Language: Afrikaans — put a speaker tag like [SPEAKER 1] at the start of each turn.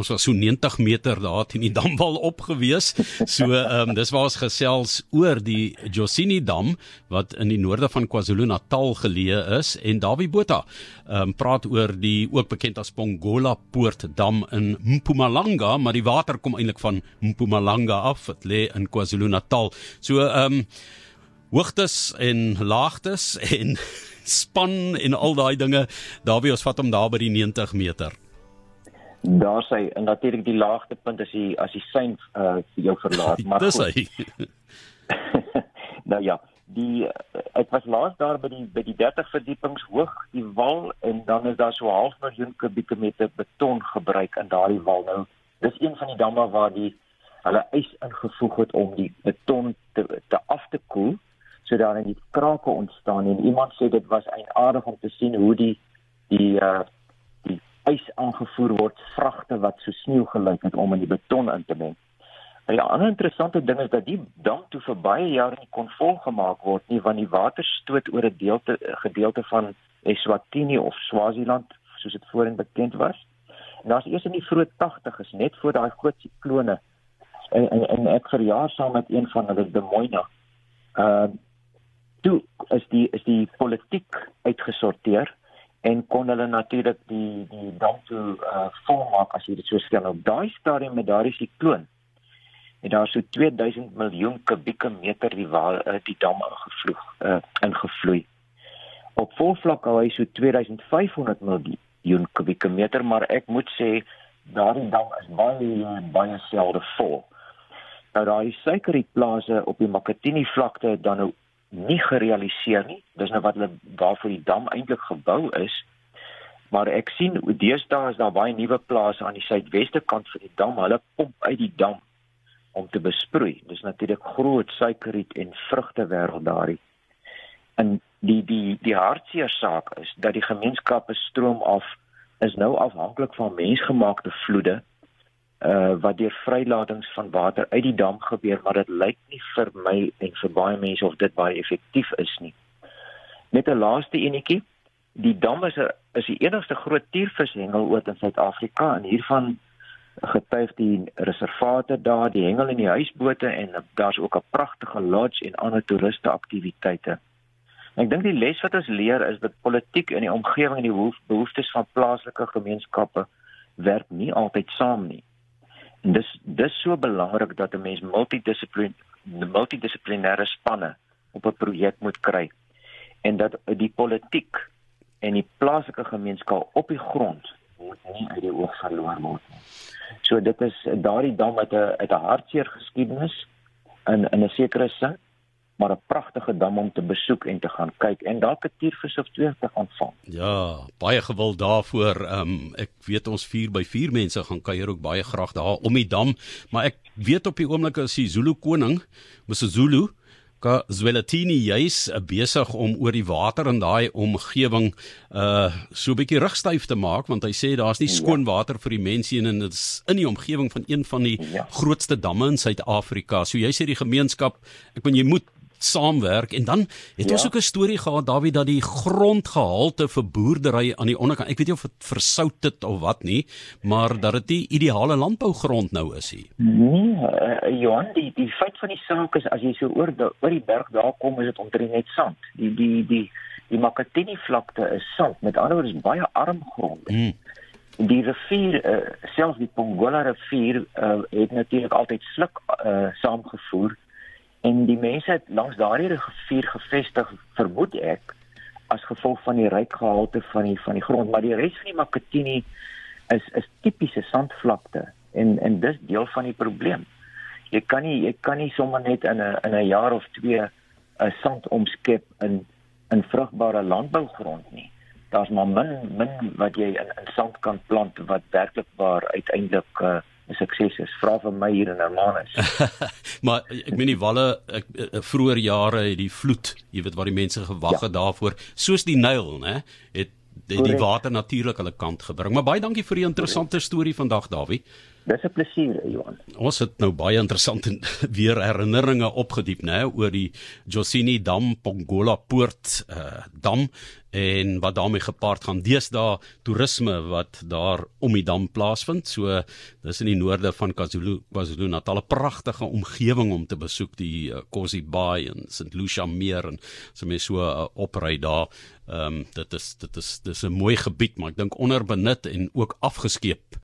[SPEAKER 1] ons was so 90 meter daar teen die damwal opgewees. So ehm um, dis waar ons gesels oor die Josini dam wat in die noorde van KwaZulu-Natal geleë is en Dawie Botha ehm um, praat oor die ook bekend as Pongola Poort dam in Mpumalanga, maar die water kom eintlik van Mpumalanga af. Dit lê in KwaZulu-Natal. So ehm um, hoogtes en laagtes en span en al daai dinge. Dawie ons vat hom daar by die 90 meter.
[SPEAKER 2] Daar sê en natuurlik die laagtepunt is die as die sein uh jou verlaat, maar
[SPEAKER 1] Dis hy.
[SPEAKER 2] nou ja, die ek was laas daar by die by die 30 verdiepings hoog die wal en dan is daar so half miljoen kubieke meter beton gebruik in daardie wal. Nou, dis een van die damme waar die hulle ys ingevoeg het om die beton te te af te koel sodat daar nie krake ontstaan. En iemand sê dit was eienaardig om te sien hoe die die uh ys aangevoer word vragte wat so sneeu gelyk het om in die beton in te meng. Nou ja, 'n ander interessante ding is dat die dam toe vir baie jare nie kon volgemaak word nie want die water stoot oor 'n deelte gedeelte van Eswatini of Swaziland soos dit voorheen bekend was. En daar's eers in die vroeë 80's net voor daai groot siklone en, en en ek verjaar saam met een van hulle die Moina. Uh toe is die is die politiek uitgesorteer en kon hulle natuurlik die die dam toe uh volmaak as jy dit so stel. Op daai stadium met daardie sikloon en daar so 2000 miljoen kubieke meter die wa uh, die dam ingevloeg uh, ingevloei. Op volvlak hou hy so 2500 miljoen kubieke meter maar ek moet sê daardie dam is baie baie selde vol. Nou daai suikerrietplase op die Makatini vlakte dan nou nie gerealiseer nie. Dis nou wat hulle waarvoor die dam eintlik gebou is. Maar ek sien deesdae is daar baie nuwe plase aan die suidweste kant van die dam. Hulle pomp uit die dam om te besproei. Dis natuurlik groot suikerriet en vrugte wêreld daarin. En die die die hartseer saak is dat die gemeenskappe stroom af is nou afhanklik van mensgemaakte vloede uh wat deur vrylatings van water uit die dam gebeur maar dit lyk nie vir my en vir baie mense of dit baie effektief is nie. Net 'n laaste enetjie. Die dam is 'n is die enigste groot tiervishengeloord in Suid-Afrika en hiervan getuig die reservate daar, die hengel en die huisbote en daar's ook 'n pragtige lodge en ander toeriste aktiwiteite. Ek dink die les wat ons leer is dat politiek in die omgewing en die behoeftes van plaaslike gemeenskappe werk nie altyd saam nie. En dis dis so belangrik dat 'n mens multidissipline multidissiplinêre spanne op 'n projek moet kry en dat die politiek en die plaaslike gemeenskap op die grond moet nie uit die oog verloor word nie. So dit is daardie dam met 'n uit 'n hartseer geskiedenis in in 'n sekere sin maar 'n pragtige dam om te besoek en te gaan kyk en dalk 'n tiervis of twee te gaan vang.
[SPEAKER 1] Ja, baie gewild daarvoor. Ehm um, ek weet ons 4 by 4 mense gaan kuier ook baie graag daar om die dam, maar ek weet op die oomblik as die Zulu koning, Mr Zulu Ka Zwelatini juis besig om oor die water in daai omgewing uh so 'n bietjie rugstyf te maak want hy sê daar's nie ja. skoon water vir die mense en dit is in die omgewing van een van die ja. grootste damme in Suid-Afrika. So jy sê die gemeenskap, ek bedoel jy moet saamwerk en dan het ja. ons ook 'n storie gehad Dawie dat die grondgehalte vir boerdery aan die onderkant ek weet nie of dit versout het of wat nie maar dat dit die ideale landbougrond nou is hier.
[SPEAKER 2] Nee, uh, Johan, die die feit van die saak is as jy so oor die, oor die berg daar kom is dit omtrent net sand. Die die die die Makatini vlakte is sand. Met ander woorde is baie arm grond. Mm. Die rivier uh, selfs die Pongola rivier uh, het natuurlik altyd sluk uh, saamgevoer en die mense het langs daardie rivier gevestig vermoed ek as gevolg van die ryk gehalte van die van die grond. Maar die res van die Makatini is is tipiese sandvlakte en en dis deel van die probleem. Jy kan nie jy kan nie sommer net in 'n in 'n jaar of twee 'n sand omskep in in vrugbare landbougrond nie. Daar's maar min min wat jy in in sand kan plant wat werklik waar uiteindelik uh, 'n sukses is. Vra vir my hier in Hermanus.
[SPEAKER 1] maar ek meen die walle ek eh, vroeër jare het die vloed, jy weet waar die mense gewag ja. het daarvoor, soos die Nyl, né? Het die, die water natuurlik hulle kant gebring. Maar baie dankie vir die interessante storie vandag, Dawie.
[SPEAKER 2] Dis 'n plesier, Johan.
[SPEAKER 1] Ons het nou baie interessant en weer herinneringe opgediep, né, oor die Josini Dam Pongola Poort uh dam en wat daarmee gepaard gaan deesdae toerisme wat daar om die dam plaasvind. So dis in die noorde van KwaZulu KwaZulu-Natal 'n pragtige omgewing om te besoek die uh, Kosi Bay en St Lucia meer en so mense so uh, opry daar. Ehm um, dit is dit is dis 'n mooi gebied, maar ek dink onderbenut en ook afgeskeep